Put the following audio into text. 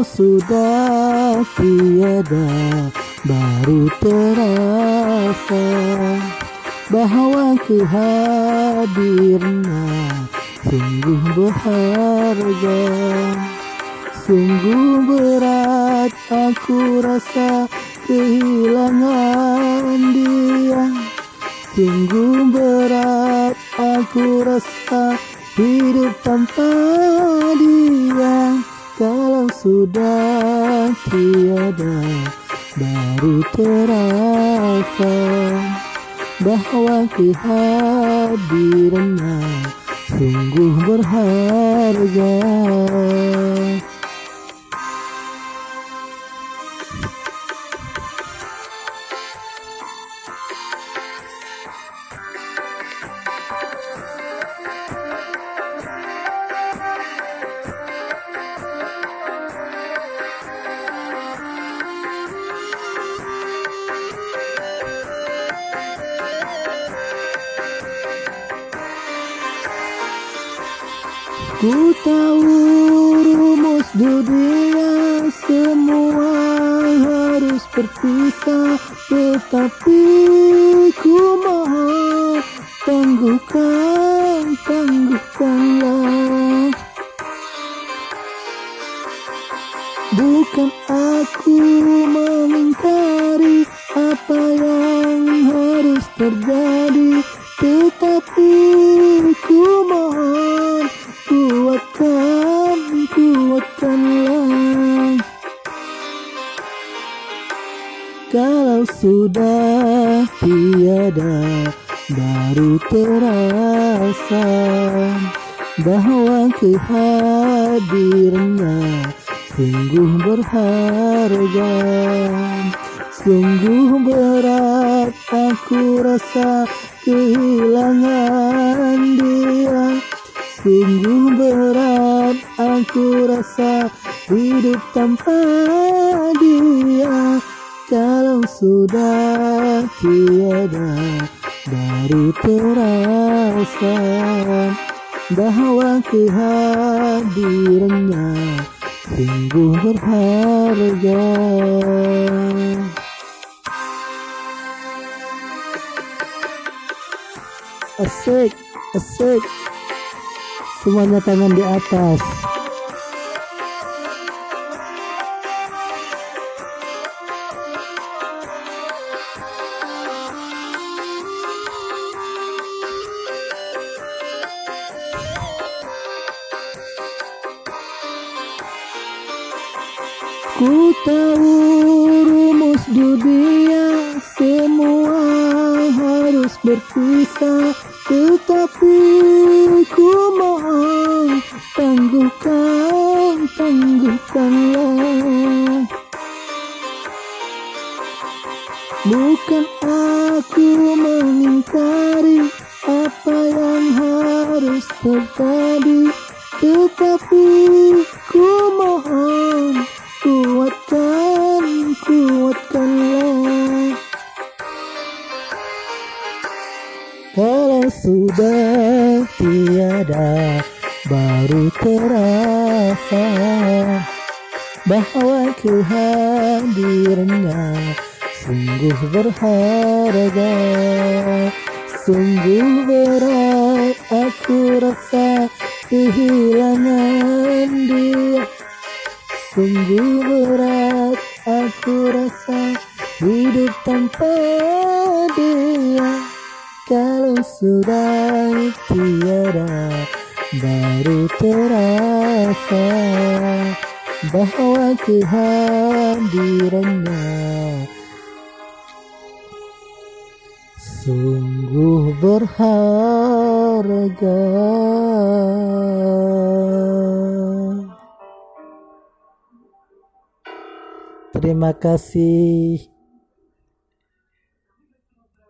sudah tiada baru terasa bahwa kehadirannya sungguh berharga. Sungguh berat aku rasa kehilangan dia. Sungguh berat aku rasa hidup tanpa kalau sudah tiada baru terasa bahwa kehadirannya sungguh berharga. Ku tahu rumus dunia semua harus berpisah. Tetapi ku mohon tangguhkan, tangguhkanlah. Bukan aku mengingkari apa yang harus terjadi sudah tiada baru terasa Bahwa kehadirannya sungguh berharga. Sungguh berat aku rasa kehilangan dia. Sungguh berat aku rasa hidup tanpa dia Kalau sudah tiada baru terasa Bahwa kehadirannya sungguh berharga. Asik, asik. Semuanya tangan di atas Ku tahu rumus dunia semua harus berpisah. Tetapi ku mohon tangguhkan, tangguhkanlah. Bukan aku mengingkari apa yang harus terjadi sudah tiada baru terasa Bahwa kehadirannya sungguh berharga Sungguh berat aku rasa kehilangan dia. Sungguh berat aku rasa hidup tanpa dia Kalau sudah tiada baru terasa Bahwa kehadirannya sungguh berharga. Terima kasih